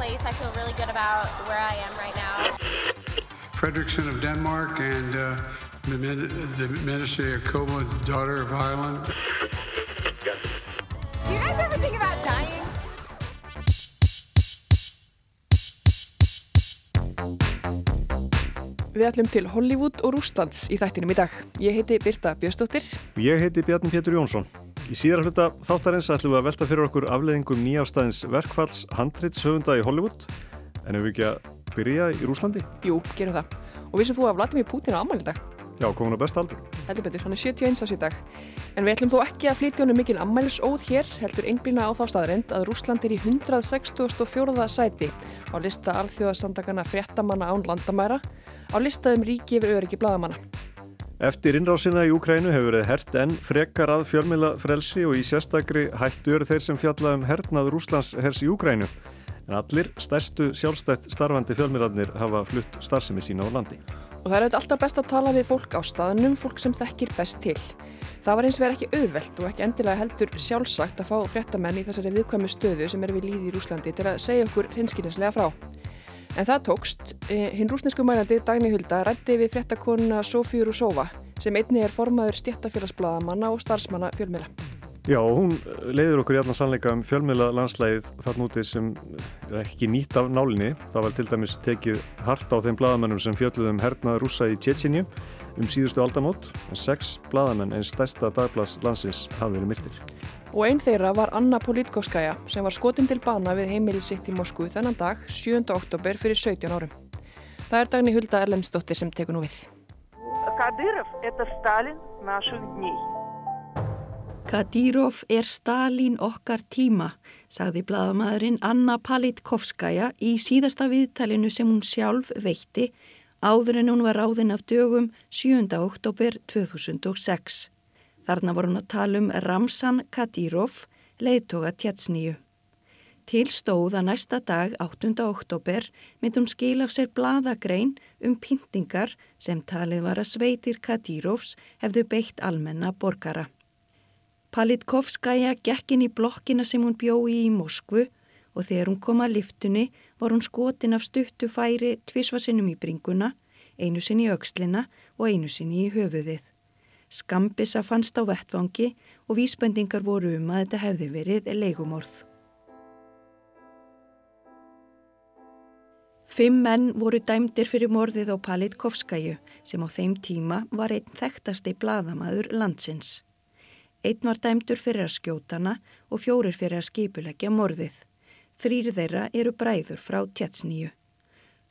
Place. I feel really good about where I am right now. Fredrickson of Denmark and uh, the, the Minister Jacobo, the daughter of Ireland. Do you guys ever think about dying? Við ætlum til Hollywood og Rústlands í þættinum í dag. Ég heiti Birta Björnsdóttir. Ég heiti Bjarni Pétur Jónsson. Í síðar hluta þáttarins ætlum við að velta fyrir okkur afleðingum nýjástaðins verkfalls handreitshöfunda í Hollywood. En ef við ekki að byrja í Rúslandi? Jú, gerum það. Og vissum þú að Vladimir Putin á ammæli dag? Já, komin á besta aldur. Heldur betur, hann er 71 ás í dag. En við ætlum þó ekki að flytja honum mikil ammælisóð hér, heldur einblýna á þá staðarind að Rúsland er í 164. sæti á lista alþjóðasandakana fréttamanna án landamæra á listaðum ríki yfir öryggi bladamanna. Eftir innrásina í Úkrænu hefur verið hert enn frekar að fjölmila frelsi og í sérstakri hættu eru þeir sem fjalla um hernað Rúslands hers í Úkrænu. En allir stærstu sjálfstætt starfandi fjölmilarnir hafa flutt starfsemi sína á landi. Og það er alltaf best að tala við fólk á staðnum, fólk sem þekkir best til. Það var eins verið ekki auðvelt og ekki endilega heldur sjálfsagt að fá fréttamenn í þessari viðkvæmi stöðu sem er við líði í Rúslandi til að segja okkur hinskilinslega frá. En það tókst, hinn rúsnesku mælandi Dagni Hulda rætti við fréttakonuna Sofíu Rúsóva sem einni er formaður stjættafélagsblaðamanna og starfsmanna fjölmila. Já, hún leiður okkur í allan sannleika um fjölmila landslæðið þarna úti sem er ekki nýtt af nálinni. Það var til dæmis tekið hart á þeim bladamennum sem fjölluðum hernaður rúsa í Tjetjinju um síðustu aldamót en sex bladamenn einn stærsta dagblads landsins hafi verið myrtir. Og einn þeirra var Anna Politkovskaja sem var skotin til bana við heimili sitt í Moskvu þennan dag 7. oktober fyrir 17 árum. Það er Dagni Hulda Erlendsdóttir sem tekur nú við. Kadyrov er Stalin naših dní. Kadyrov er Stalin okkar tíma, sagði bladamæðurinn Anna Politkovskaja í síðasta viðtalinu sem hún sjálf veitti áður en hún var ráðinn af dögum 7. oktober 2006. Þarna voru hún að tala um Ramsan Kadyrov, leiðtoga tjatsníu. Til stóð að næsta dag, 8. oktober, myndi hún skil af sér bladagrein um pyntingar sem talið var að sveitir Kadírovs hefðu beitt almenna borgara. Palitkovskaja gekk inn í blokkina sem hún bjói í Moskvu og þegar hún kom að liftunni var hún skotin af stuttu færi tvísvarsinnum í bringuna, einu sinni í aukslina og einu sinni í höfuðið. Skambisa fannst á vettvangi og vísbendingar voru um að þetta hefði verið leigumorð. Fimm menn voru dæmdir fyrir morðið á Palitkovskaju sem á þeim tíma var einn þekktasti bladamaður landsins. Einn var dæmdur fyrir að skjótana og fjórir fyrir að skipulegja morðið. Þrýr þeirra eru bræður frá tjatsníu.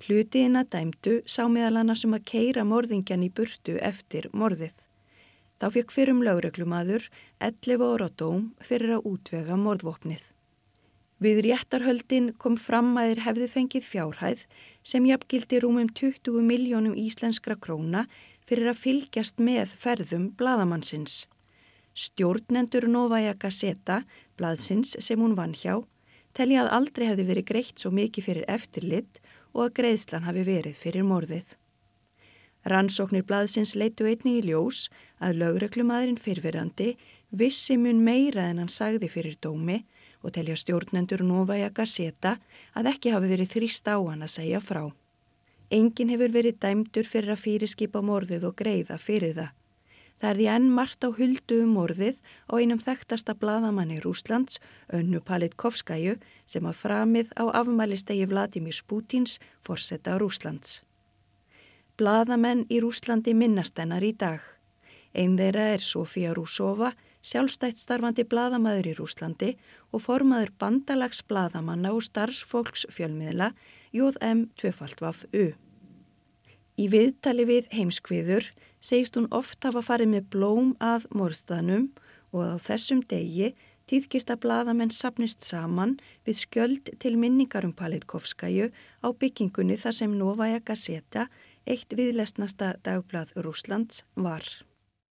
Hlutiðina dæmdu sá meðal annars um að keira morðingjan í burtu eftir morðið. Þá fekk fyrrum lögreglumadur 11 ára dóm fyrir að útvega morðvopnið. Við réttarhöldin kom fram að þeir hefði fengið fjárhæð sem jafngildi rúmum 20 miljónum íslenskra króna fyrir að fylgjast með ferðum bladamannsins. Stjórnendur Novaja Gazeta, blaðsins sem hún vann hjá, telja að aldrei hefði verið greitt svo mikið fyrir eftirlitt og að greiðslan hafi verið fyrir morðið. Rannsóknir blaðsins leitu einnig í ljós að lögreglumadurinn fyrfirandi vissi mun meira en hann sagði fyrir dómi og telja stjórnendur Novaja Gazeta að ekki hafi verið þrýst á hann að segja frá. Engin hefur verið dæmdur fyrir að fyrirskipa morðið og greiða fyrir það. Það er því enn margt á huldu um morðið á einum þekktasta bladamanni Rúslands, Önnu Palitkovskaju, sem að framið á afmælistegi Vladimir Sputins forsetta Rúslands. Bladamenn í Rúslandi minnast hennar í dag. Einn þeirra er Sofía Rúsova, sjálfstætt starfandi bladamæður í Rúslandi og formaður bandalags bladamanna og starfsfólks fjölmiðla Jóð-M 2FU. Í viðtali við heimskviður segist hún oft hafa farið með blóm að morðstanum og á þessum degi týðkist að bladamenn sapnist saman við skjöld til minningar um Palitkovskaju á byggingunni þar sem Novaja Gazeta, eitt viðlesnasta dagblad Rúslands, var.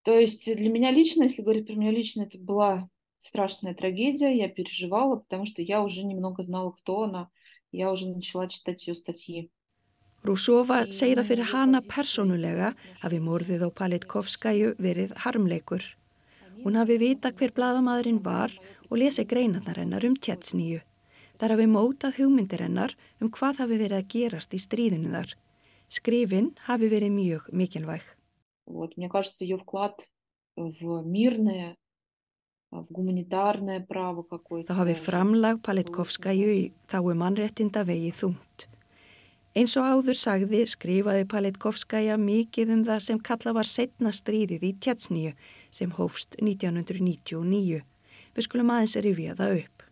То есть для меня лично, если говорить про меня лично, это была страшная трагедия, я переживала, потому что я уже немного знала, кто она, я уже начала читать ее статьи. Rúsova segir að fyrir hana persónulega hafi morðið á Palitkovskaju verið harmleikur. Hún hafi vita hver bladamæðurinn var og lesi greinarnar hennar um tjetsnýju. Þar hafi mótað hugmyndir hennar um hvað hafi verið að gerast í stríðinu þar. Skrifin hafi verið mjög mikilvæg. Вот, мне кажется, ее вклад в мирное, в гуманитарное право какое-то. Það hafi framlag Palitkovskaju í þáu mannrettinda vegi þungt. Eins og áður sagði skrifaði Palitkovskaja mikið um það sem kalla var setna stríðið í Tjatsníu sem hófst 1999. Við skulum aðeins rifja það upp.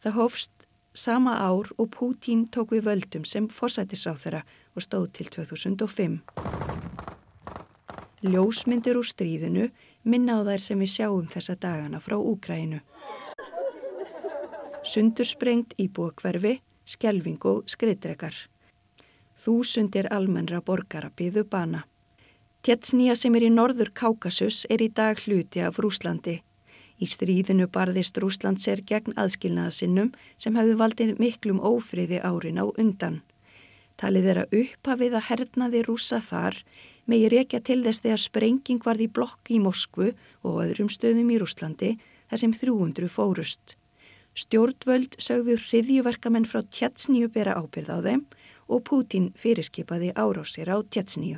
Það hófst sama ár og Pútín tók við völdum sem forsætisráþara og stóð til 2005. Ljósmyndir úr stríðinu minna á þær sem við sjáum þessa dagana frá Úkræinu. Sundursprengt íbúakverfi, skelving og skriðdrekar. Þúsundir almennra borgara byðu bana. Tjetsnýja sem er í norður Kákasus er í dag hluti af Rúslandi. Í stríðinu barðist Rúsland sér gegn aðskilnaðasinnum sem hefðu valdið miklum ófriði árin á undan. Talið er að upphafið að hernaði rúsa þar megi rekja til þess þegar sprenging varð í blokk í Moskvu og öðrum stöðum í Rúslandi þar sem 300 fórust. Stjórnvöld sögðu hriðjuverkamenn frá Tjetsníu bera ábyrð á þeim og Pútín fyrirskipaði árásir á Tjetsníu.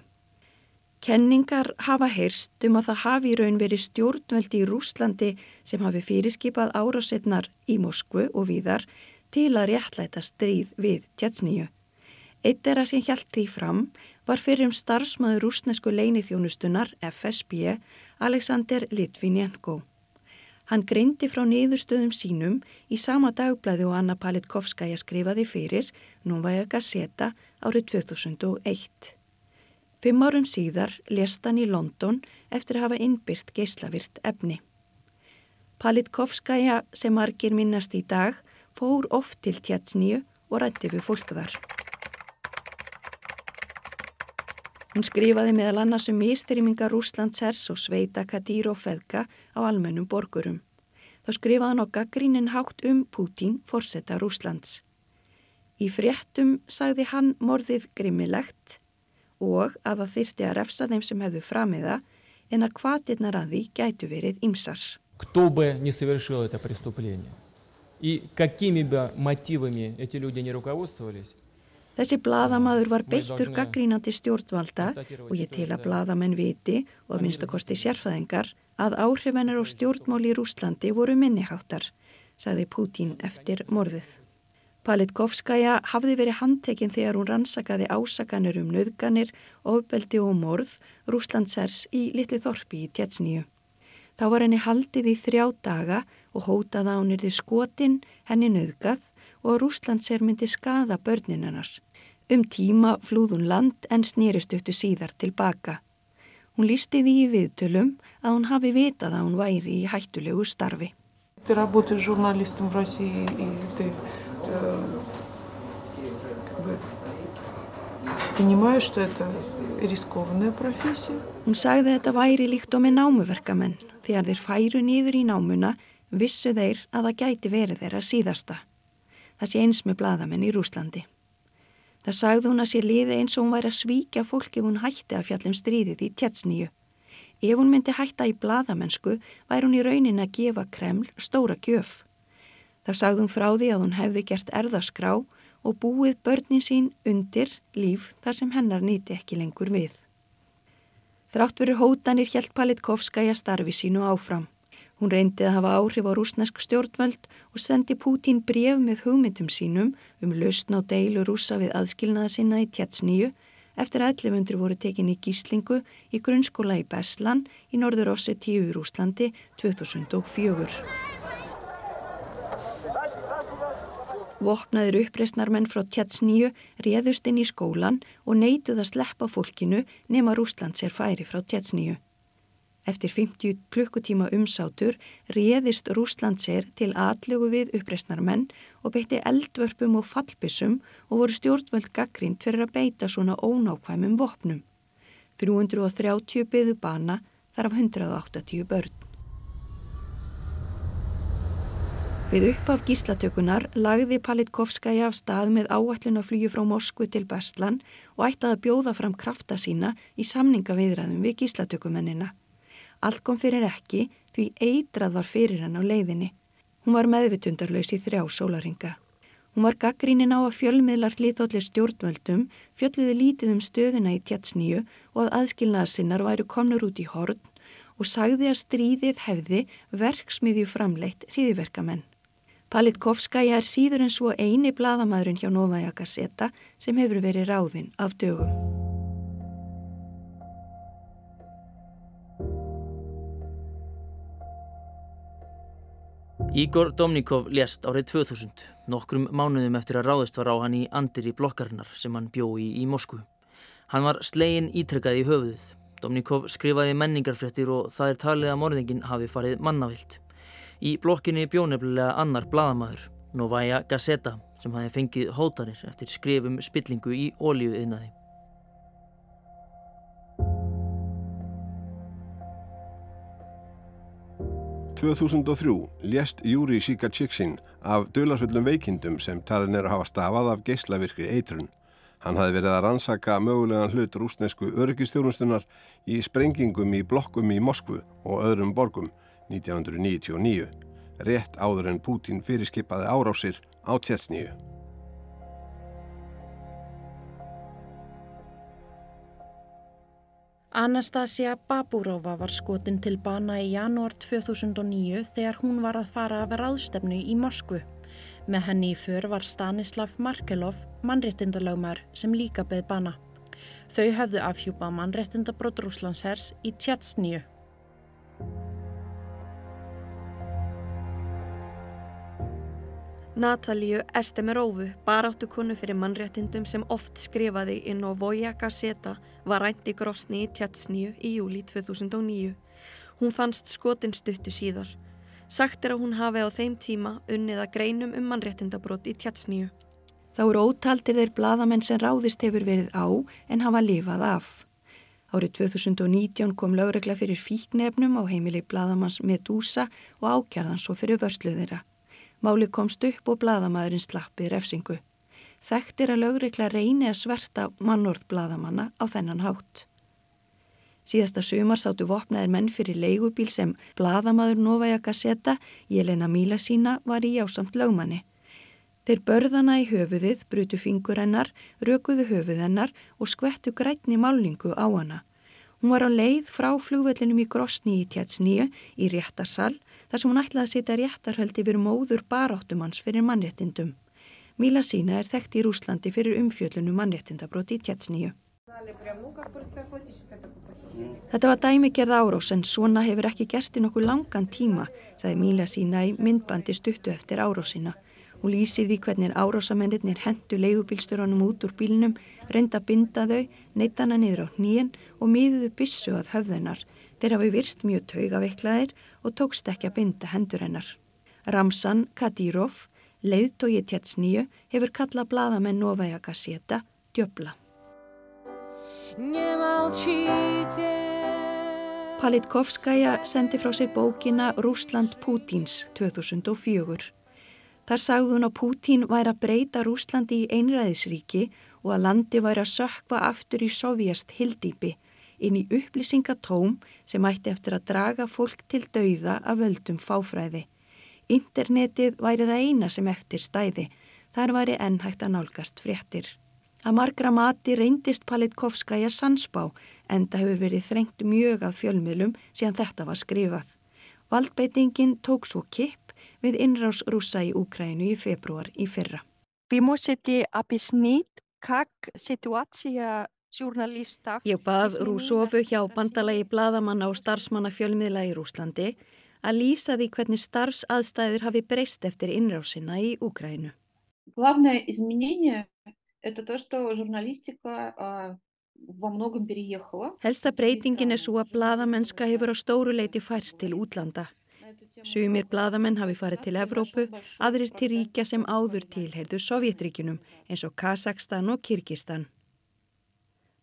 Kenningar hafa heyrst um að það hafi í raun verið stjórnveldi í Rúslandi sem hafi fyrirskipað árásetnar í Moskvu og víðar til að réttlæta stríð við Tjetsníu. Eitt er að sem hjælt því fram var fyrir um starfsmaður rúsnesku leinithjónustunar FSB Alexander Litvinenko. Hann greindi frá niðurstöðum sínum í sama dagblæði og Anna Palitkovskaja skrifaði fyrir Núvaja Gazeta árið 2001. Fimm árum síðar lest hann í London eftir að hafa innbyrt geislavirt efni. Palitkovskaja sem margir minnast í dag fór oft til Tjetsníu og rætti við fólk þar. Hún skrifaði meðal annars um mistrýminga Rúslands hers og sveita Kadýr og Feðka á almennum borgurum. Þá skrifaði hann á gaggrínin hátt um Pútín, forsetta Rúslands. Í fréttum sagði hann morðið grimmilegt og að það þyrti að refsa þeim sem hefðu framiða en að kvatirnar að því gætu verið ymsar. Кто бы не совершил это преступление и какими бы мотивами эти люди не руководствовались, Þessi bladamaður var beittur gaggrínandi stjórnvalda og ég til að bladamenn viti og að minnstakosti sérfæðingar að áhrifennir og stjórnmál í Rúslandi voru minniháttar, sagði Pútín eftir morðið. Palitkovskaja hafði verið handtekinn þegar hún rannsakaði ásakanur um nöðganir, ofbeldi og morð Rúslandsers í litlu þorpi í Tjetsníu. Þá var henni haldið í þrjá daga og hótaða hún erði skotin, henni nöðgað og Rúslandser myndi skaða börninennar. Um tíma flúð hún land en snýrist uttu síðar tilbaka. Hún lísti því í viðtölum að hún hafi vitað að hún væri í hættulegu starfi. Ты работаешь журналистом в России, и ты э, как бы, понимаешь, что это рискованная профессия. Hún sagði að þetta væri líkt og með námuverkamenn. Þegar þeir færu nýður í námuna vissu þeir að það gæti verið þeirra síðasta. Það sé eins með bladamenn í Rúslandi. Það sagði hún að sé liði eins og hún væri að svíkja fólk ef hún hætti að fjallum stríðið í Tjetsníu. Ef hún myndi hætta í bladamennsku væri hún í raunin að gefa Kreml stóra gjöf. Það sagði hún frá því að hún hefði gert erðaskrá og búið börnin sín undir líf þar sem hennar nýti ekki lengur við. Þrátt verið hótanir hjælt Palitkovskaja starfi sínu áfram. Hún reyndi að hafa áhrif á rúsnesk stjórnvöld og sendi Pútín bref með hugmyndum sínum um lausn á deilu rúsa við aðskilnaða sinna í Tjetsníu eftir að 1100 voru tekin í gíslingu í grunnskóla í Beslan í norður Ossetíu í Rúslandi 2004. Vopnaður uppreysnarmenn frá Tjetsníu réðust inn í skólan og neituð að sleppa fólkinu nema Rúsland sér færi frá Tjetsníu. Eftir 50 klukkutíma umsátur réðist Rúslandsér til atlugu við uppreysnarmenn og beitti eldvörpum og fallbissum og voru stjórnvöld gaggrind fyrir að beita svona ónákvæmum vopnum. 330 byðu bana þar af 180 börn. Við uppaf gíslatökunar lagði Palitkovskaja af stað með áallin að flýju frá Moskvu til Bestlan og ætlaði að bjóða fram krafta sína í samningaviðræðum við gíslatökumennina. Allt kom fyrir ekki því eitrað var fyrir hann á leiðinni. Hún var meðvitundarlaus í þrjá sólaringa. Hún var gaggrínin á að fjölmiðlar hlýþóllir stjórnvöldum fjölluði lítið um stöðina í tjatsníu og að aðskilnaðarsinnar væru komnur út í horn og sagði að stríðið hefði verksmiðju framleitt hriðverkamenn. Palitkovskaja er síður en svo eini bladamæðurinn hjá Novaja Gazeta sem hefur verið ráðinn af dögum. Ígor Domnikov lést árið 2000, nokkrum mánuðum eftir að ráðist var á hann í andir í blokkarinnar sem hann bjói í, í Moskvu. Hann var slegin ítrekkað í höfuðið. Domnikov skrifaði menningarfrettir og það er talið að morðingin hafi farið mannavilt. Í blokkinni bjónefnilega annar bladamæður, Novaja Gazeta, sem hafi fengið hótanir eftir skrifum spillingu í ólíuðinaði. ...2003 lést Júri Sikaciksin af dölarsvöldum veikindum sem talin er að hafa stafað af geyslavirkri eitrun. Hann hafi verið að rannsaka mögulegan hlut rúsnesku öryggistjónustunar í sprengingum í blokkum í Moskvu og öðrum borgum 1999, rétt áður en Pútín fyrirskipaði árásir á Tjetsníu. Anastasia Baburova var skotin til bana í janúar 2009 þegar hún var að fara af ráðstefnu í Moskvu. Með henni í för var Stanislav Markelov, mannréttindalögmar sem líka beð bana. Þau höfðu afhjúpað mannréttindabrót Rúslandshers í Tjetsníu. Natalíu Estemerovu, baráttu konu fyrir mannréttindum sem oft skrifaði inn á Voja Gazeta, var rænt í Grosni í Tjatsníu í júli 2009. Hún fannst skotin stuttu síðar. Sagt er að hún hafi á þeim tíma unnið að greinum um mannréttindabrót í Tjatsníu. Þá eru ótaldir þeir bladamenn sem ráðist hefur verið á en hafa lifað af. Árið 2019 kom lögregla fyrir fíknefnum á heimili bladamanns Medusa og ákjarðan svo fyrir vörsluð þeirra. Máli komst upp og bladamæðurinn slappið refsingu. Þekktir að lögreikla reyni að sverta mannorð bladamanna á þennan hátt. Síðasta sumar sátu vopnaðir menn fyrir leigubíl sem bladamæður Novaja Gazeta, Jelena Míla sína, var í jásamt lögmanni. Þeir börðana í höfuðið, brutu fingur hennar, rökuðu höfuð hennar og skvettu grætni málingu á hana. Hún var á leið frá flugvellinum í Grosni í Tjatsníu í réttarsal þar sem hún ætlaði að setja réttarhöld yfir móður baráttumanns fyrir mannréttindum. Míla sína er þekkt í Rúslandi fyrir umfjöllunum mannréttindabróti í Tjatsníu. Þetta var dæmigerð árós en svona hefur ekki gerst í nokkuð langan tíma, sagði Míla sína í myndbandi stuttu eftir árósina. Hún lýsir því hvernig árásamennir hendu leigubílstörunum út úr bílnum, reynda binda þau, neyta hana niður á hnýjen og miðuðu bissu að höfðunar. Þeir hafi virst mjög taugaveiklaðir og tókst ekki að binda hendur hennar. Ramsan Kadyrov, leiðtói Tjetsníu, hefur kallað bladamenn Novaja Gazeta djöbla. Palitkovskaja sendi frá sér bókina Rúsland Pútins 2004. Þar sagði hún að Pútín væri að breyta Rúslandi í einræðisríki og að landi væri að sökva aftur í sovjast hildýpi inn í upplýsingatóm sem ætti eftir að draga fólk til dauða af völdum fáfræði. Internetið væri það eina sem eftir stæði. Þar væri ennhægt að nálgast fréttir. Að margra mati reyndist Palitkovskaja sansbá en það hefur verið þrengt mjög af fjölmiðlum síðan þetta var skrifað. Valdbeitingin tók svo kipp við innrás rúsa í Úkrænu í februar í fyrra. Við múið setja að besnýtt hvað situácija Sjúrnalista. Ég bað Rúsofu hjá bandalagi bladamanna og starfsmanna fjölmiðla í Rúslandi að lýsa því hvernig starfsaðstæður hafi breyst eftir innrásina í Úkrænu. Glavna izmenjenja er það að journalistika Helsta breytingin er svo að bladamennska hefur á stóruleiti færst til útlanda. Sumir bladamenn hafi farið til Evrópu, aðrir til ríkja sem áður tilherðu Sovjetríkunum eins og Kazakstan og Kirgistan.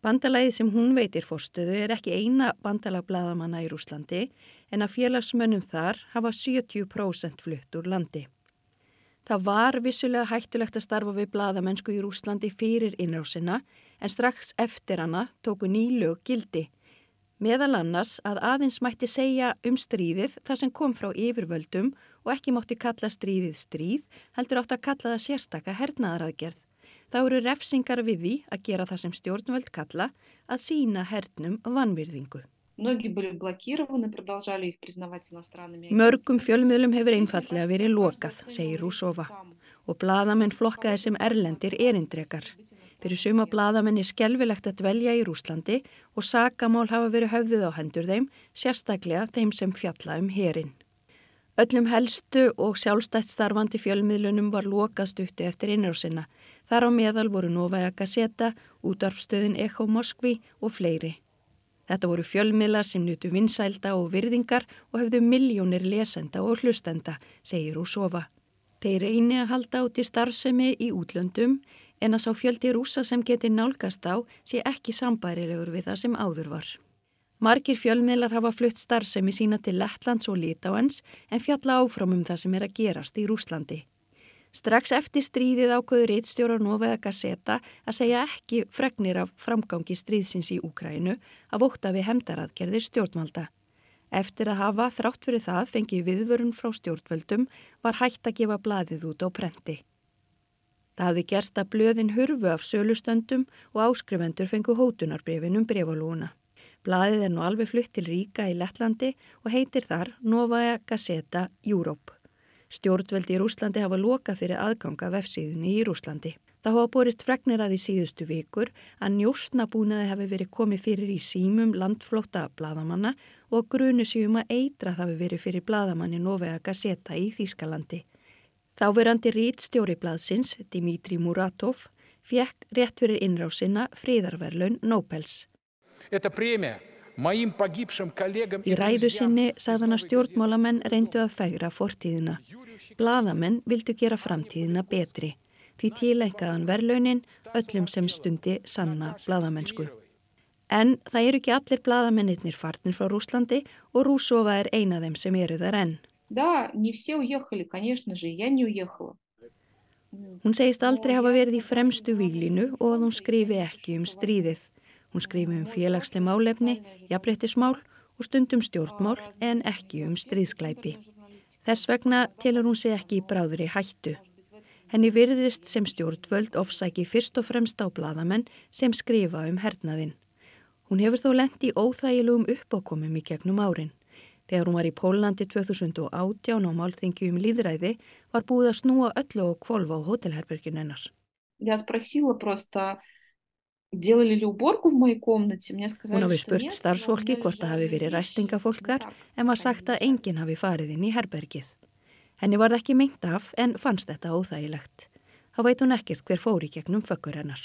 Bandalagið sem hún veitir fórstöðu er ekki eina bandalag bladamanna í Rúslandi en að félagsmönnum þar hafa 70% flutt úr landi. Það var vissulega hættulegt að starfa við bladamennsku í Rúslandi fyrir innrásina en strax eftir hana tóku nýlög gildi. Meðal annars að aðeins mætti segja um stríðið það sem kom frá yfirvöldum og ekki mátti kalla stríðið stríð, heldur átt að kalla það sérstaka hernaðaraðgerð. Það eru refsingar við því að gera það sem stjórnvöld kalla að sína hernum vannvirðingu. Mörgum fjölmiðlum hefur einfallega verið lokað, segir Rúsova, og bladamenn flokkaði sem erlendir erindrekar. Fyrir suma bladamenn er skelvilegt að dvelja í Rúslandi og sakamál hafa verið höfðið á hendur þeim, sérstaklega þeim sem fjalla um herin. Öllum helstu og sjálfstætt starfandi fjölmiðlunum var lokað stuttu eftir innrásina. Þar á meðal voru Novaja Gazeta, útvarpstöðin Echo Moskvi og fleiri. Þetta voru fjölmiðlar sem nutu vinsælda og virðingar og hefðu miljónir lesenda og hlustenda, segir Úsofa. Þeir reyni að halda í starfsemi í útlöndum en að sá fjöldi rúsa sem geti nálgast á sé ekki sambærilegur við það sem áður var. Margir fjölmiðlar hafa flutt starfsemi sína til Lettlands og Litáens en fjalla áfram um það sem er að gerast í Rúslandi. Strax eftir stríðið ákvöður eittstjóra Novaja Gazeta að segja ekki fregnir af framgangi stríðsins í Úkrænu af ótta við hemdaraðgerðir stjórnvalda. Eftir að hafa þrátt fyrir það fengið viðvörun frá stjórnvöldum var hægt að gefa bladið út á prenti. Það hafði gerst að blöðin hurfu af sölustöndum og áskrifendur fengu hótunarbrefin um brefalúna. Bladið er nú alveg flutt til Ríka í Lettlandi og heitir þar Novaja Gazeta Europe. Stjórnveldi í Rúslandi hafa lokað fyrir aðganga vefsíðunni í Rúslandi. Það hafa borist fregnir að í síðustu vikur að njóstnabúnaði hafi verið komið fyrir í símum landflóta bladamanna og grunu síum að eitra hafi verið fyrir bladamanni Novega Gazeta í Þýskalandi. Þáverandi rítstjóri bladsins, Dimitri Muratov, fekk rétt fyrir innrásina fríðarverlaun Nobels. Þetta premia Í ræðu sinni sagðan að stjórnmálamenn reyndu að færa fortíðina. Blaðamenn vildu gera framtíðina betri. Því tíleikaðan verlaunin öllum sem stundi sanna blaðamennsku. En það eru ekki allir blaðamennir farnir frá Rúslandi og Rúsova er eina þeim sem eru þar enn. Hún segist aldrei hafa verið í fremstu výlinu og að hún skrifi ekki um stríðið. Hún skrifi um félagsleg málefni, jafnbreyttismál og stundum stjórnmál en ekki um stríðsklæpi. Þess vegna telur hún sig ekki í bráður í hættu. Henni virðist sem stjórnvöld ofsæki fyrst og fremst á bladamenn sem skrifa um hernaðinn. Hún hefur þó lendt í óþægilegum uppákomum í gegnum árin. Þegar hún var í Pólandi 2018 á málþingi um líðræði var búið að snúa öllu og kvolva á hótelherbergin hennar. Ég spurði bara Hún hafi spurt starfsfólki hvort það hafi verið ræstingafólk þar en var sagt að enginn hafi farið inn í herbergið. Henni var ekki meint af en fannst þetta óþægilegt. Þá veit hún ekkert hver fóri gegnum fökkur hennar.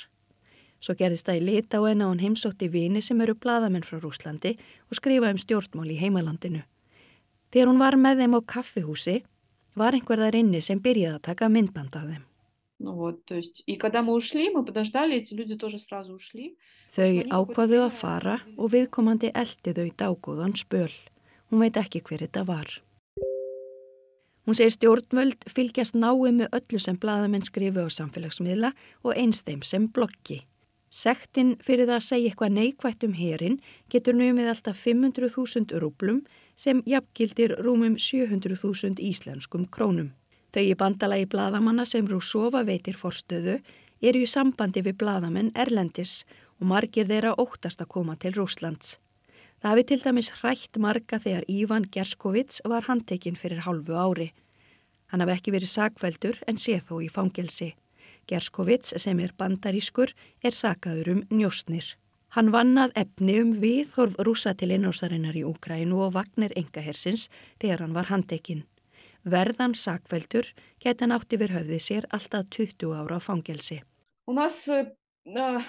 Svo gerðist það í lit á henn og hún heimsótti vini sem eru bladamenn frá Rúslandi og skrifa um stjórnmál í heimalandinu. Þegar hún var með þeim á kaffihúsi var einhver þar inni sem byrjaði að taka myndband af þeim. Ну вот, то есть, и когда мы ушли, мы подождали, эти люди тоже сразу ушли. Þau ákvaðu að fara og viðkomandi eldi þau dágóðan spöl. Hún veit ekki hver þetta var. Hún segir stjórnvöld fylgjast náið með öllu sem bladamenn skrifu á samfélagsmiðla og einsteim sem bloggi. Sektinn fyrir það að segja eitthvað neikvægt um herin getur numið alltaf 500.000 rúblum sem jafngildir rúmum 700.000 íslenskum krónum. Þau í bandalagi bladamanna sem Rússofa veitir forstöðu eru í sambandi við bladamenn Erlendis og margir þeirra óttast að koma til Rúslands. Það hafi til dæmis hrætt marga þegar Ívan Gerskovits var handtekinn fyrir hálfu ári. Hann hafi ekki verið sakveldur en sé þó í fangelsi. Gerskovits sem er bandarískur er sakaður um njóstnir. Hann vannað efni um viðhorf rúsa til innósarinnar í Úkrænu og vagnir engahersins þegar hann var handtekinn. Verðan sakveldur geta nátt yfir höfði sér alltaf 20 ára á fangelsi. Það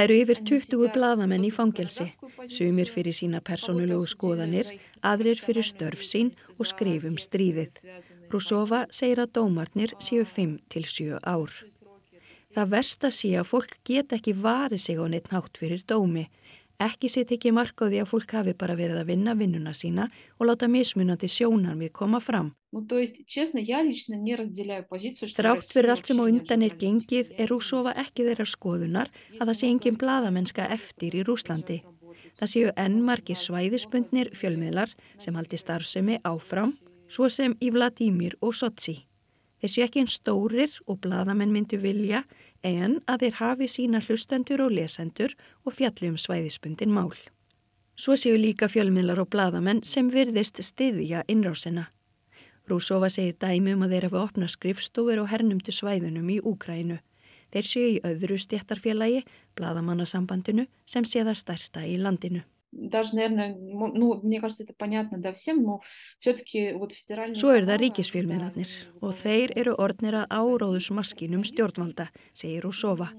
eru yfir 20 bladamenn í fangelsi, sumir fyrir sína personulegu skoðanir, aðrir fyrir störf sín og skrifum stríðið. Brúsova segir að dómarnir séu 5-7 ár. Það versta sé að fólk get ekki varið sig á neitt nátt fyrir dómi Ekki sitt ekki marka á því að fólk hafi bara verið að vinna vinnuna sína og láta mismunandi sjónan við koma fram. Þrátt fyrir allt sem á undan er gengið er Rússofa ekki þeirra skoðunar að það sé engin bladamennska eftir í Rúslandi. Það séu enn margir svæðisbundnir fjölmiðlar sem haldi starfsemi áfram, svo sem í Vladímir og Sotsi. Þessu ekki einn stórir og bladamenn myndu vilja en að þeir hafi sína hlustendur og lesendur og fjalli um svæðispundin mál. Svo séu líka fjölmiðlar og bladamenn sem virðist stiðja innrásina. Rúsova segir dæmi um að þeir hafa opnað skrifstofur og hernumtu svæðunum í Úkrænu. Þeir séu í öðru stjættarfélagi, bladamannasambandinu, sem sé það stærsta í landinu. Даже, наверное, ну, мне кажется, это понятно, да, всем, но все-таки вот федеральный... Svo eru það ríkisfjölmiðlarnir og þeir eru orðnir að áróðusmaskinum stjórnvalda, segir Rúsova.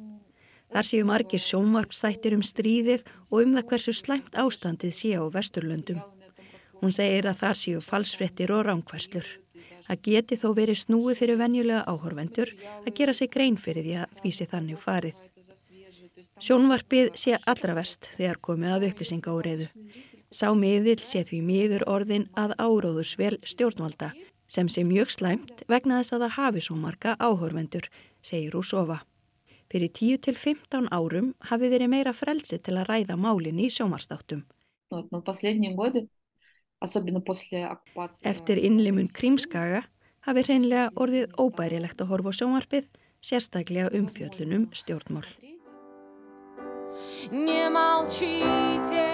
Þar séu margir sjónvarpstættir um stríðið og um það hversu slæmt ástandið sé á vesturlöndum. Hún segir að það séu falsfrettir og ránkverslur. Það geti þó verið snúið fyrir venjulega áhorvendur að gera sig grein fyrir því að því sé þannig farið. Sjónvarpið sé allra verst þegar komið að upplýsinga og reyðu. Sá miðil sé því miður orðin að áróðursvel stjórnvalda sem sé mjög slæmt vegna þess að það hafi svo marga áhorvendur, segir Rúsova. Fyrir 10-15 árum hafi verið meira frelsi til að ræða málinn í sjómarstáttum. Eftir innlimun Krímskaga hafi hreinlega orðið óbærilegt að horfa sjónvarpið, sérstaklega um fjöllunum stjórnmál Не молчите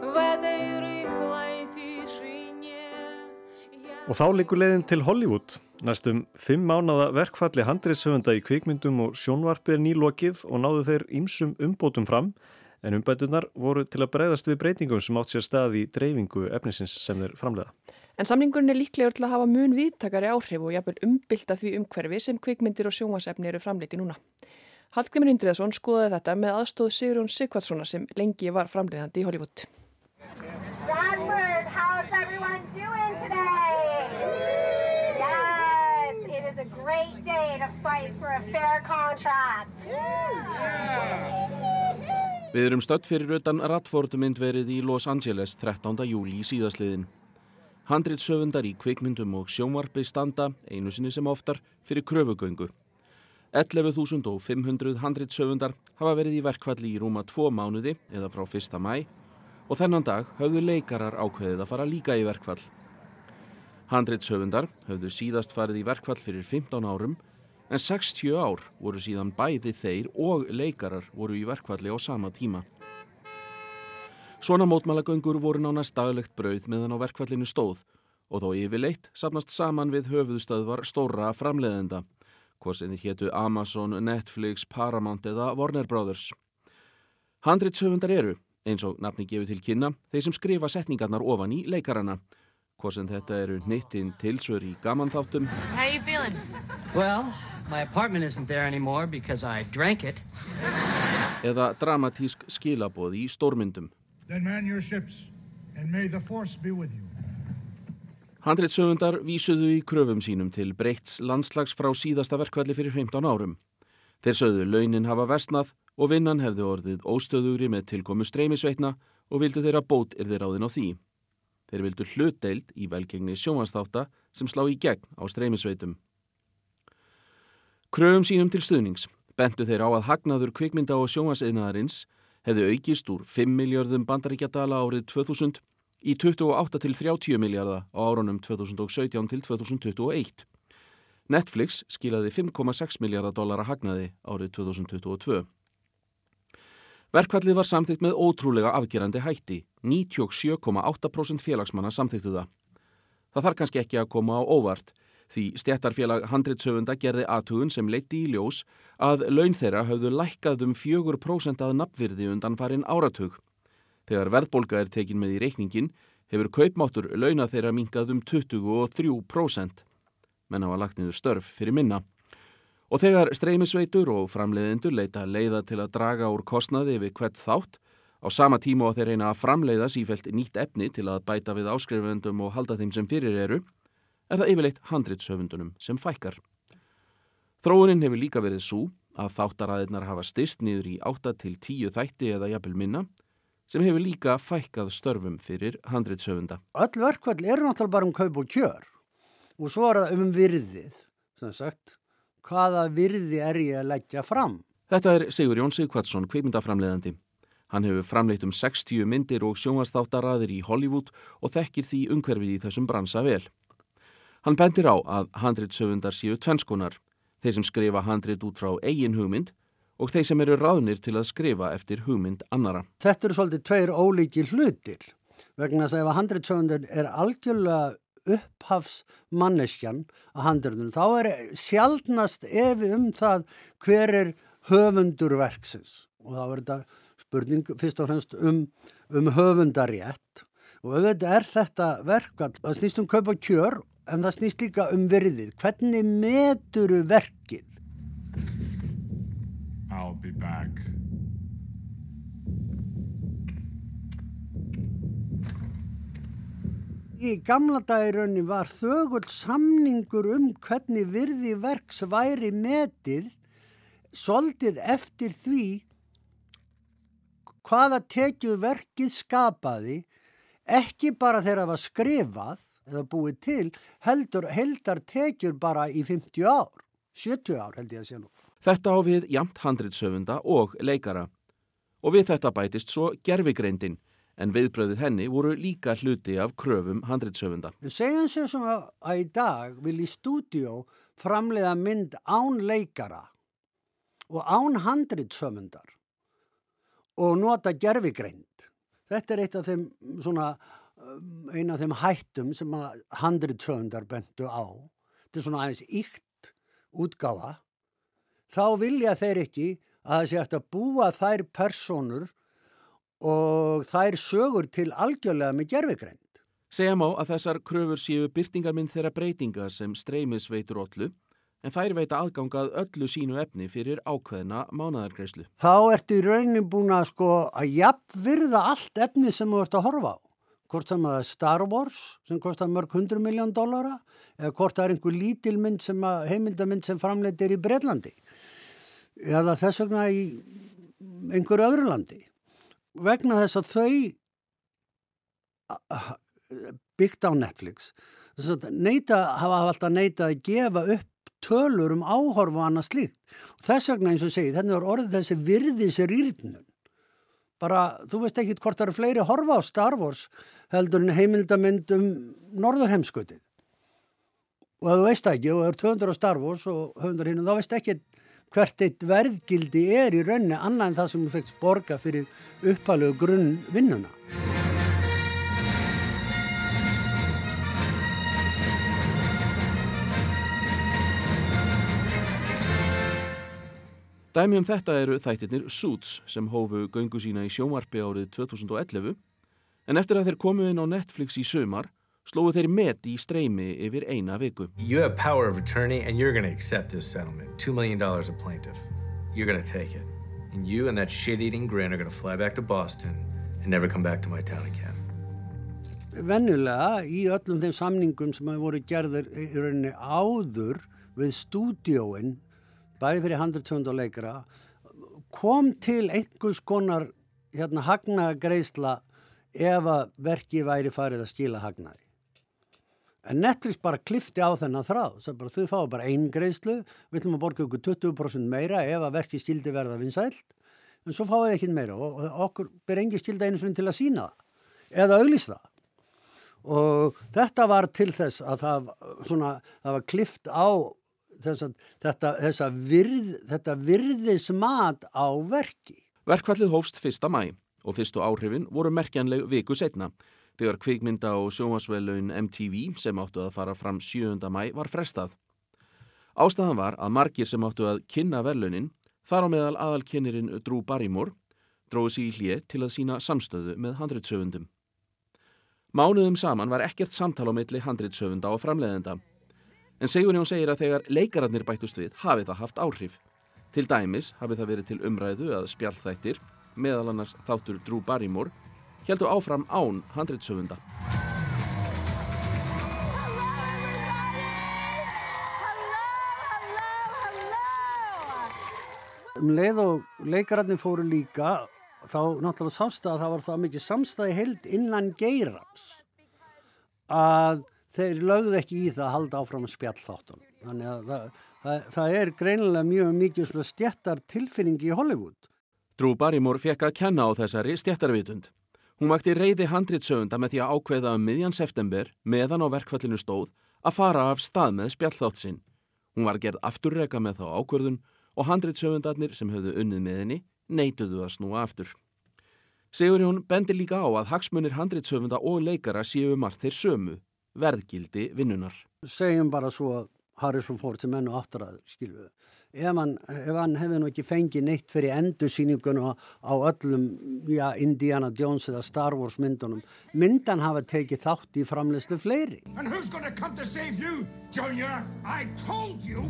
в этой рыхлой тишине Og þá likur leiðin til Hollywood. Næstum fimm mánada verkfalli handriðsöfunda í kvikmyndum og sjónvarpi er nýlokið og náðu þeir ímsum umbótum fram en umbætunar voru til að breyðast við breytingum sem átt sér stað í dreifingu efnisins sem þeir framlega. En samningurinn er líklegur til að hafa mun viðtakari áhrif og jafnvel umbylta því umhverfi sem kvikmyndir og sjónvarsefni eru framleiti núna. Hallgrimur Indriðarsson skoði þetta með aðstóð Sigrun Sigvardssonar sem lengi var framleiðandi í Hollywood. Stratford, how's everyone doing today? Yes, it is a great day to fight for a fair contract. Við erum stödd fyrir utan Radford myndverið í Los Angeles 13. júli í síðasliðin. Handrið söfundar í kvikmyndum og sjónvarpi standa, einu sinni sem oftar, fyrir kröfugöngu. 11.500 handritsöfundar hafa verið í verkvalli í rúma tvo mánuði eða frá 1. mæ og þennan dag höfðu leikarar ákveðið að fara líka í verkvall. Handritsöfundar höfðu síðast farið í verkvall fyrir 15 árum en 60 ár voru síðan bæði þeir og leikarar voru í verkvalli á sama tíma. Svona mótmælagöngur voru nánast daglegt brauð meðan á verkvallinu stóð og þó yfirleitt sapnast saman við höfuðstöðvar stóra framleiðenda hvort sem þið héttu Amazon, Netflix, Paramount eða Warner Brothers. Handritshöfundar eru, eins og nafni gefið til kynna, þeir sem skrifa setningarnar ofan í leikarana. Hvort sem þetta eru nýttinn tilsvör í gamanþáttum. How you feeling? Well, my apartment isn't there anymore because I drank it. Eða dramatísk skilaboð í stórmyndum. Then man your ships and may the force be with you. Handreitsöfundar vísuðu í kröfum sínum til breyts landslags frá síðasta verkvalli fyrir 15 árum. Þeir sögðu launin hafa versnað og vinnan hefði orðið óstöðugri með tilkomu streymisveitna og vildu þeirra bót er þeir áðin á því. Þeir vildu hlutdeild í velgengni sjónvansþáta sem slá í gegn á streymisveitum. Kröfum sínum til stuðnings bentu þeir á að hagnaður kvikmynda og sjónvansiðnaðarins hefði aukist úr 5 miljardum bandaríkjadala árið 2000 í 28 til 30 miljardar á árunum 2017 til 2021. Netflix skilaði 5,6 miljardar dollara hagnaði árið 2022. Verkvallið var samþygt með ótrúlega afgerandi hætti. 97,8% félagsmanna samþygtu það. Það þarf kannski ekki að koma á óvart því stjættarfélag handritsöfunda gerði aðtugun sem leitti í ljós að laun þeirra höfðu lækkað um 4% að nafnvirði undan farin áratug. Þegar verðbólka er tekin með í reikningin hefur kaupmáttur launa þeirra minkað um 23%. Menn hafa lagt niður störf fyrir minna. Og þegar streymisveitur og framleiðendur leita leiða til að draga úr kostnaði við hvert þátt, á sama tíma á þeir reyna að framleiða sífælt nýtt efni til að bæta við áskrifendum og halda þeim sem fyrir eru, er það yfirleitt handritsöfundunum sem fækkar. Þróunin hefur líka verið svo að þáttaræðirnar hafa styrst niður í 8 til 10 þætti eða jafnvel minna, sem hefur líka fækkað störfum fyrir handritsöfunda. Öll verkvall eru náttúrulega bara um kaup og kjör og svo er það um virðið, sem sagt hvaða virði er ég að leggja fram. Þetta er Sigur Jón Sigvatsson, kveimundaframleðandi. Hann hefur framleitt um 60 myndir og sjónvastáttaraðir í Hollywood og þekkir því umhverfið í þessum bransa vel. Hann bendir á að handritsöfundar séu tvennskonar, þeir sem skrifa handrit út frá eigin hugmynd og þeir sem eru ráðnir til að skrifa eftir hugmynd annara. Þetta eru svolítið tveir ólíki hlutir vegna að ef handritsöfundur er algjörlega upphafsmanneskjan að handröndunum, þá er sjálfnast efi um það hver er höfundur verksins og þá er þetta spurning fyrst og fremst um, um höfundarétt og auðvitað er þetta verk að það snýst um kaup og kjör en það snýst líka um virðið. Hvernig meturu verkið? I'll be back. Í gamla dagirönni var þögull samningur um hvernig virði verks væri metið soldið eftir því hvaða tekju verkið skapaði ekki bara þegar það var skrifað eða búið til heldur heldar tekjur bara í 50 ár, 70 ár held ég að sé nú. Þetta á við jamt handritsöfunda og leikara og við þetta bætist svo gerfigreindin en viðbröðið henni voru líka hluti af kröfum handritsöfunda. Segjum sér svona að í dag vil í stúdíó framleiða mynd án leikara og án handritsöfundar og nota gerfigreind. Þetta er eitt af þeim svona um, eina af þeim hættum sem að handritsöfundar bentu á. Þetta er svona aðeins ykt útgáfa. Þá vilja þeir ekki að það sé eftir að búa þær personur og þær sögur til algjörlega með gerfigreind. Segja má að þessar kröfur séu byrtingarminn þeirra breytinga sem streymis veitur öllu en þær veita aðgangað öllu sínu efni fyrir ákveðna mánadargreyslu. Þá ertu í raunin búin að sko að jafnvirða allt efni sem þú ert að horfa á. Hvort sem það er Star Wars sem kostar mörg hundru miljón dólara eða hvort það er einhver lítil mynd sem að, heimildamind sem framleitir í Breitlandi eða þess vegna í einhverju öðru landi. Vegna þess að þau byggt á Netflix neita, hafa alltaf neitað að gefa upp tölur um áhorf og annað slíkt. Og þess vegna eins og segið, þannig er orðið þessi virðis rýrnum bara, þú veist ekki hvort það eru fleiri horfa á Star Wars heldur en heimildamind um norðurheimskutið og ef þú veist ekki og það eru 200 á Star Wars og 100 hinn þá veist ekki hvert eitt verðgildi er í raunni annað en það sem þú fegst borga fyrir uppalögu grunn Dæmi um þetta eru þættirnir Suits sem hófu göngu sína í sjómarpi árið 2011 en eftir að þeir komu inn á Netflix í sömar slóðu þeir met í streymi yfir eina viku. You have power of attorney and you're going to accept this settlement. $2 million a plaintiff. You're going to take it. And you and that shit-eating grin are going to fly back to Boston and never come back to my town again. Vennulega í öllum þeim samningum sem hafa voru gerður í rauninni áður við stúdióin bæði fyrir 100 leikara kom til einhvers konar hérna hagnagreisla ef að verki væri farið að skila hagnaði. En Netflix bara klifti á þennan þráð. Bara, þau fáið bara einn greiðslu, við ætlum að borga okkur 20% meira ef að verki stildi verða vinsælt, en svo fáið ekki meira og okkur ber engi stilda einu svona til að sína það eða auglýsa það. Og þetta var til þess að það, svona, það var klift á þessa, þetta, virð, þetta virðismat á verki. Verkvallið hófst fyrsta mæ og fyrstu áhrifin voru merkjanleg viku setna þegar kvikmynda og sjómasveilun MTV sem áttu að fara fram 7. mæ var frestað. Ástæðan var að margir sem áttu að kynna verlunin þar á meðal aðalkynirinn Drú Barrymore dróði sig í hlið til að sína samstöðu með handritsöfundum. Mánuðum saman var ekkert samtal á milli handritsöfunda og framleiðenda En Sigurjón segir að þegar leikararnir bættust við hafi það haft áhrif. Til dæmis hafi það verið til umræðu að spjallþættir, meðal annars þáttur Drew Barrymore, heldur áfram án handritsöfunda. Um leið og leikararnir fóru líka, þá náttúrulega sást að það var það mikið samstæði held innan geirans að þeir lögðu ekki í það að halda áfram að spjall þáttunum. Þannig að það, það, það er greinilega mjög mikið stjættar tilfinning í Hollywood. Drew Barrymore fekk að kenna á þessari stjættarvitund. Hún vakti reyði handritsöfunda með því að ákveða um miðjan september meðan á verkfallinu stóð að fara af stað með spjallþátt sinn. Hún var gerð afturrega með þá ákverðun og handritsöfundarnir sem höfðu unnið með henni neituðu að snúa aftur. Sigurjón bendir líka á að hagsmunir handritsöfunda og leikara séu margt þeir sömu, verðgildi vinnunar. Segjum bara svo að Harrison Ford sem ennu áttaraður, skiljuðu. Ef hann, ef hann hefði nú ekki fengið neitt fyrir endursýningunum á öllum já, Indiana Jones eða Star Wars myndunum, myndan hafa tekið þátt í framleyslu fleiri. And who's gonna come to save you, Junior? I told you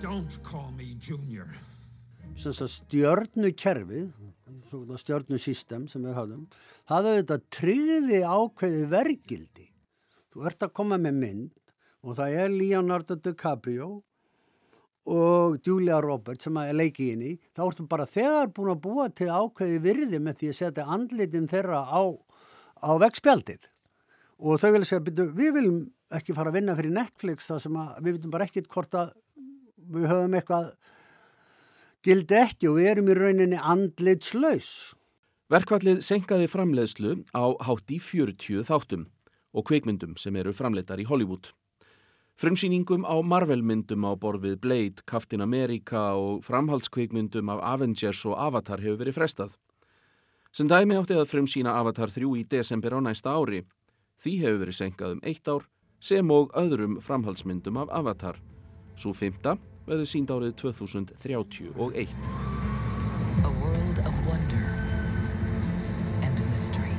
Don't call me Junior. Stjörnukerfið, stjörnusystem sem við hafðum, það auðvitað tryggði ákveði vergildi. Þú ert að koma með mynd og það er Leonardo DiCaprio og Julia Roberts sem er leikið inn í, þá ertu bara þegar búin að búa til ákveði virði með því að setja andlitin þeirra á, á vegspjaldið. Og þau vilja segja, byrju, við viljum ekki fara að vinna fyrir Netflix þar sem að við vitum bara ekkit hvort að við höfum eitthvað gildi ekki og við erum í rauninni andlitslaus. Verkvallið senkaði framleiðslu á hátt í 40 þáttum og kveikmyndum sem eru framleitar í Hollywood. Frumsýningum á Marvel-myndum á borfið Blade, Captain America og framhaldskveikmyndum af Avengers og Avatar hefur verið frestað. Sem dæmi átti að frumsýna Avatar 3 í desember á næsta ári. Því hefur verið senkað um eitt ár sem og öðrum framhaldsmyndum af Avatar. Svo fymta verður sínd árið 2031. A world of wonder and mystery.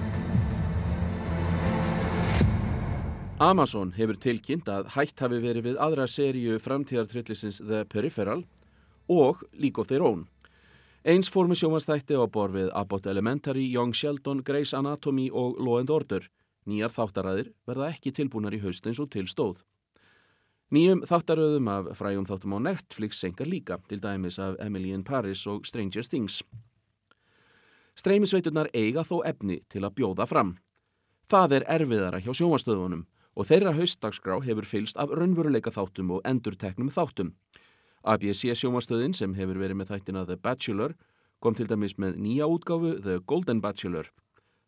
Amazon hefur tilkynnt að hætt hafi verið við aðra seríu framtíðartryllisins The Peripheral og League of Their Own. Eins fór með sjómanstætti á borð við Abbott Elementary, Young Sheldon, Grey's Anatomy og Law and Order. Nýjar þáttaræðir verða ekki tilbúnar í haust eins og til stóð. Nýjum þáttaröðum af frægum þáttum á Netflix senkar líka, til dæmis af Emily in Paris og Stranger Things. Streymisveiturnar eiga þó efni til að bjóða fram. Það er erfiðara hjá sjómastöðunum og þeirra haustdagsgrá hefur fylst af raunveruleika þáttum og endurteknum þáttum. ABC sjómastöðin sem hefur verið með þættina The Bachelor kom til dæmis með nýja útgáfu The Golden Bachelor.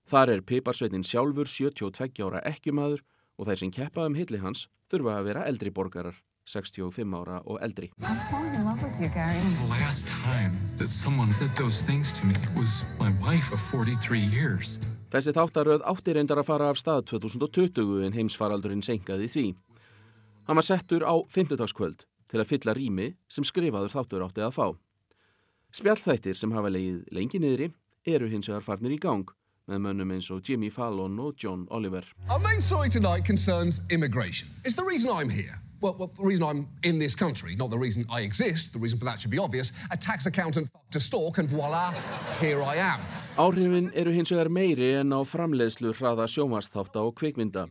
Þar er piparsveitin sjálfur 72 ára ekkjumadur og þeir sem keppa um hilli hans þurfa að vera eldri borgarar, 65 ára og eldri. I'm falling in love with you, Gary. The last time that someone said those things to me was my wife of 43 years. Þessi þáttaröð átti reyndar að fara af stað 2020 en heimsfaraldurinn senkaði því. Hann var settur á 50. til að fylla rými sem skrifaður þáttur átti að fá. Spjallþættir sem hafa leið lengi niðri eru hins vegar farnir í gang með mönnum eins og Jimmy Fallon og John Oliver. Our main story tonight concerns immigration. It's the reason I'm here. Well, well, the reason I'm in this country, not the reason I exist. The reason for that should be obvious. A tax accountant fucked a stork and voila, here I am. Áhrifin eru hins vegar meiri en á framleiðslu hraða sjómasþátta og kvikmynda.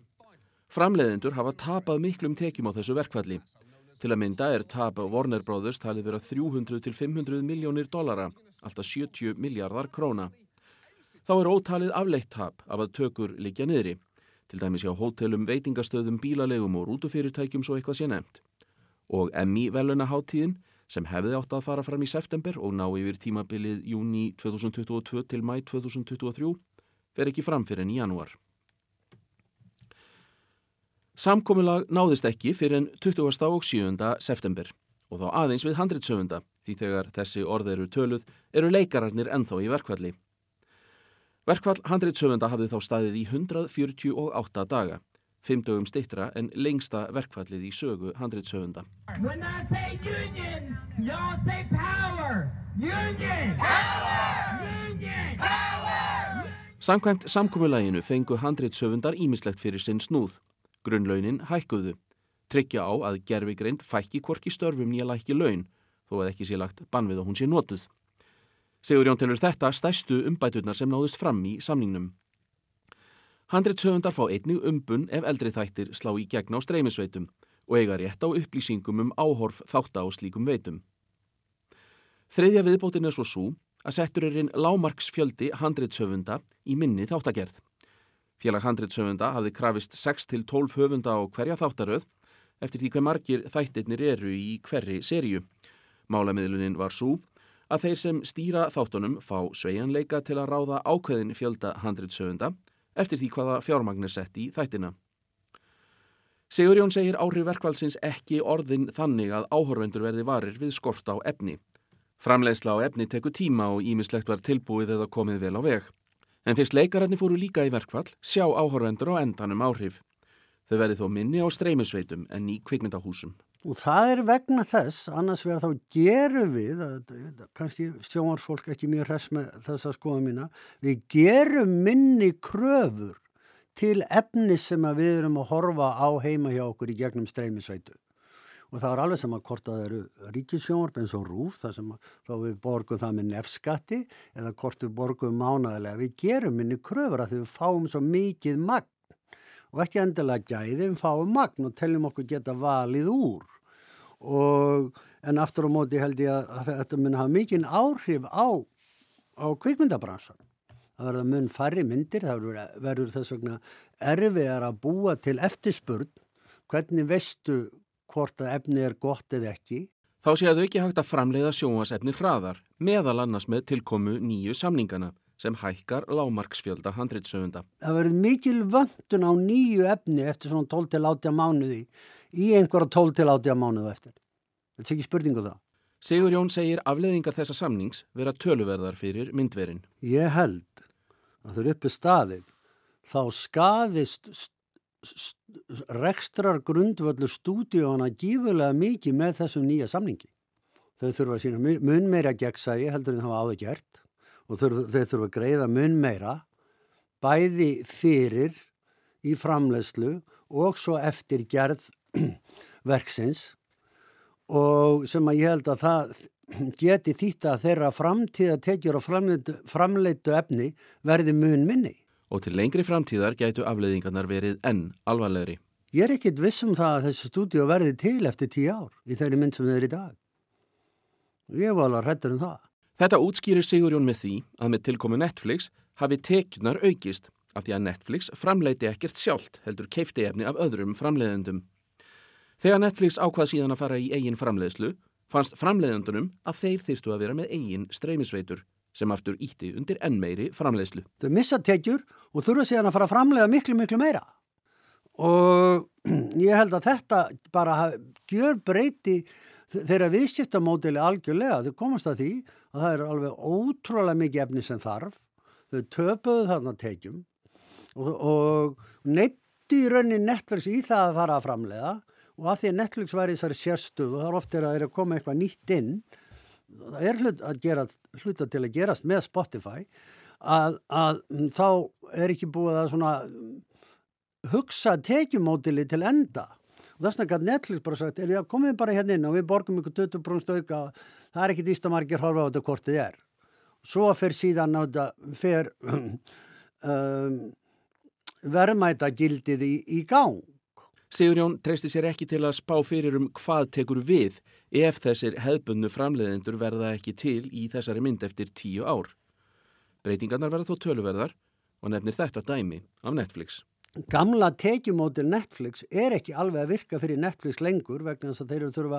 Framleiðendur hafa tapað miklum tekjum á þessu verkfalli. Til að mynda er tap Warner Brothers talið vera 300 til 500 miljónir dollara, alltaf 70 miljardar króna. Þá er ótalið afleitt tap af að tökur liggja niðri, til dæmis hjá hótelum, veitingastöðum, bílalegum og rútufyrirtækjum svo eitthvað sé nefnt. Og Emmy velunaháttíðin, sem hefði átt að fara fram í september og ná yfir tímabilið júni 2022 til mæ 2023, fer ekki fram fyrir enn í janúar. Samkomilag náðist ekki fyrir enn 20. og 7. september og þá aðeins við handritsöfunda því þegar þessi orð eru töluð eru leikararnir ennþá í verkvalli. Verkvall handritsöfunda hafði þá staðið í 148 daga, fimm dögum stittra en lengsta verkvallið í sögu! Power! Samkvæmt samkúmulæginu fengu handreitsöfundar ímislegt fyrir sinn snúð. Grunnlaunin hækkuðu. Tryggja á að gerfigreind fækki hvorki störfum nýja lækki laun, þó að ekki sé lagt bann við að hún sé notuð. Sigur Jón telur þetta stæstu umbæturnar sem náðust fram í samningnum. Handreitsöfundar fá einnig umbun ef eldri þættir slá í gegn á streymisveitum og eiga rétt á upplýsingum um áhorf þátt á slíkum veitum. Þriðja viðbótin er svo svo að settur er inn lámarksfjöldi handreitsöfunda í minni þáttagerð. Félag handreitsöfunda hafði krafist 6-12 höfunda á hverja þáttaröð eftir því hver margir þættirnir eru í hverri serju. Málamiðlunin var svo að þeir sem stýra þáttunum fá sveianleika til að ráða ákveðin fjölda handreitsöfunda eftir því hvaða fjármagnir sett í þættina. Sigur Jón segir áhrif verkvælsins ekki orðin þannig að áhörvendur verði varir við skort á efni. Framleiðsla á efni teku tíma og ímislegt var tilbúið eða komið vel á veg. En fyrst leikararni fóru líka í verkvall, sjá áhörvendur á endanum áhrif. Þau verði þó minni á streymusveitum en í kvikmyndahúsum. Og það er vegna þess, annars verða þá gerum við, kannski sjónvarsfólk ekki mjög hress með þessa skoða mína, við gerum minni kröfur til efni sem við erum að horfa á heima hjá okkur í gegnum streymisveitu. Og það er alveg sem að hvort að það eru ríkisjónvarp eins og rúf, það sem við borgum það með nefskatti eða hvort við borgum mánaðilega. Við gerum minni kröfur að við fáum svo mikið magn og ekki endilega gæði, við fáum magn og teljum okkur geta valið úr. Og, en aftur á móti held ég að, að þetta mun hafa mikinn áhrif á, á kvikmyndabransan. Það verður mun færri myndir, það verður, verður þess vegna erfiðar að búa til eftirspurn, hvernig veistu hvort að efni er gott eða ekki. Þá séu þau ekki hægt að framleiða sjónvasefni hraðar, meðal annars með tilkomu nýju samningana sem hækkar lámarksfjölda handreitsöfunda. Það verður mikil vöndun á nýju efni eftir svona 12-80 mánuði í einhverja 12-80 mánuðu eftir. Þetta er ekki spurningu um það. Sigur Jón segir afleðingar þessa samnings vera töluverðar fyrir myndverin. Ég held að þau eru uppi staðið þá skaðist rekstrar grundvöldu stúdíóna gífurlega mikið með þessum nýja samningi. Þau þurfa að sína mun meira gegnsægi heldur en það hafa áður gert og þau þurfa að greiða mun meira bæði fyrir í framlegslu og svo eftir gerð verksins og sem að ég held að það geti þýtta að þeirra framtíða tekjur og framleitu efni verði mun minni. Og til lengri framtíðar gætu afleiðingarnar verið enn alvarlegri. Ég er ekkit vissum það að þessu stúdíu verði til eftir tíu ár í þeirri mynd sem þau eru í dag. Ég var alveg hrettur um það. Þetta útskýrir Sigurjón með því að með tilkomu Netflix hafi tekjunar aukist af því að Netflix framleiti ekkert sjálft heldur keifti efni af öðrum framleiðendum. Þegar Netflix ákvað síðan að fara í eigin framleiðslu fannst framleiðendunum að þeir þýrstu að vera með eigin streymisveitur sem aftur ítti undir enn meiri framleiðslu. Þau missa tekjur og þurfa síðan að fara að framleiða miklu, miklu meira. Og ég held að þetta bara gjör breyti þeirra viðskiptamódeli algjörlega. Þau komast að því að það er alveg ótrúlega mikið efni sem þarf. Þau töpuðu þarna tekjum og, og neittu í raunin Netflix í það að fara að framleiða og að því að Netflix var í þessari sérstuð og það er ofta að það er að koma eitthvað nýtt inn það er hlut að gera hluta til að gerast með Spotify að, að þá er ekki búið að svona hugsa tekjumódili til enda og þess vegna gæti Netflix bara sagt er, já, komið bara hérna inn og við borgum ykkur 20% auka það er ekki dýstamargir horfa á þetta hvort þið er svo fer síðan á þetta fer um, verðmæta gildið í, í gang Sigurjón treysti sér ekki til að spá fyrir um hvað tekur við ef þessir hefbunnu framleiðendur verða ekki til í þessari mynd eftir tíu ár. Breytingarnar verða þó töluverðar og nefnir þetta dæmi af Netflix. Gamla tekjumótil Netflix er ekki alveg að virka fyrir Netflix lengur vegna þess að þeir eru, þurfa,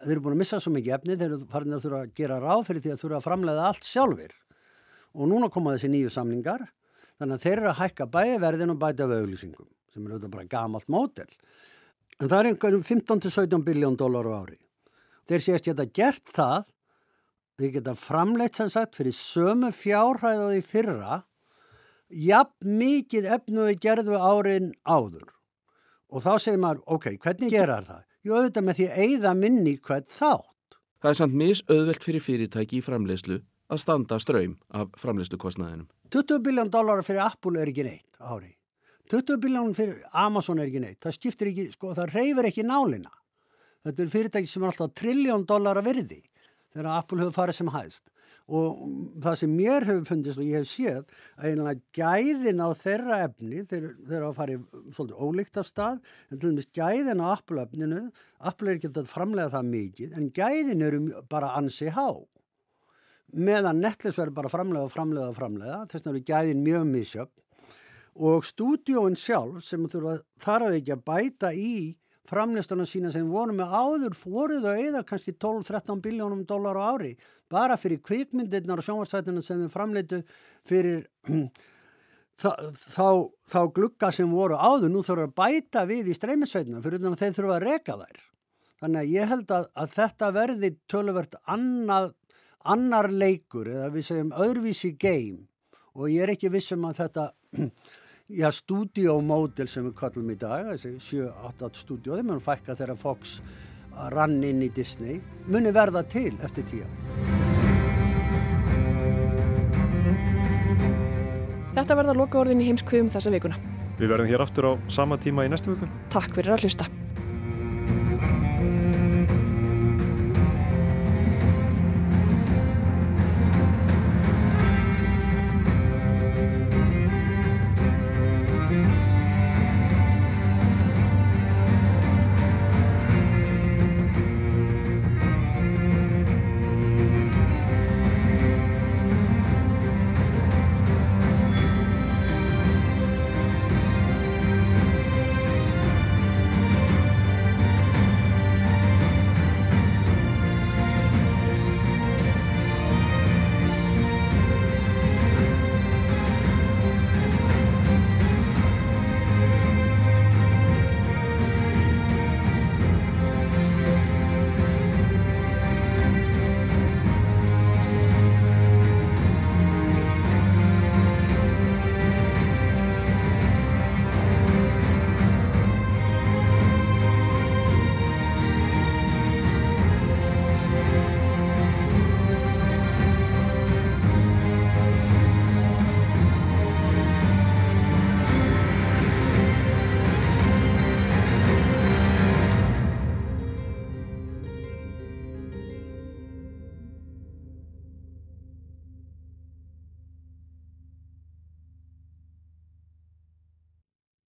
þeir eru búin að missa svo mikið efni, þeir eru farin að þurfa að gera ráð fyrir því að þurfa að framleiða allt sjálfur. Og núna koma þessi nýju samlingar, þannig að þeir eru að hækka bæði verðin og bæta af auglýsingum sem er auðvitað bara gamalt mótel. En það er einhverjum 15-17 biljón dólar á ári. Þeir séast geta gert það, þeir geta framleitt sem sagt fyrir sömu fjárhæðaði fyrra, jafn mikið efnuði gerðu árin áður. Og þá segir maður, ok, hvernig gerar það? Jú, auðvitað með því að eigða minni hvert þátt. Það er samt mis auðvelt fyrir fyrirtæki í framleiðslu að standa ströym af framleiðslukostnaðinum. 20 biljón dólar fyrir Apple er ekki neitt ári 20 biljón fyrir Amazon er ekki neitt það skiptir ekki, sko, það reyfur ekki nálina þetta er fyrirtæki sem er alltaf triljón dólar að verði þegar Apple hefur farið sem hæðst og það sem mér hefur fundist og ég hef séð að einlega gæðin á þeirra efni þeir, þeir hafa farið svolítið ólíkt af stað en til dæmis gæðin á Apple efninu Apple er ekki að framlega það mikið en gæðin eru bara ansi há. Meðan Netflix verður bara framlega og framlega og framlega þess vegna eru gæðin mjög misjöfn. Og stúdíóin sjálf sem þurfa þar að ekki að bæta í framlistunum sína sem voru með áður fóruð og eða kannski 12-13 biljónum dólar á ári bara fyrir kvikmyndirnar og sjónvarsætuna sem þau framleitu fyrir þá, þá, þá glugga sem voru áður. Nú þurfa að bæta við í streymisveituna fyrir að þeir þurfa að reka þær. Þannig að ég held að, að þetta verði töluvert annað, annar leikur eða við segjum öðruvísi game. Og ég er ekki vissum að þetta já, stúdiómódel sem við kallum í dag, þessi 7-8 stúdió, þeim mun fækka þegar Fox rann inn í Disney, muni verða til eftir tíu. Þetta verða loka orðin í heimskviðum þessa vikuna. Við verðum hér aftur á sama tíma í næstu viku. Takk fyrir að hlusta.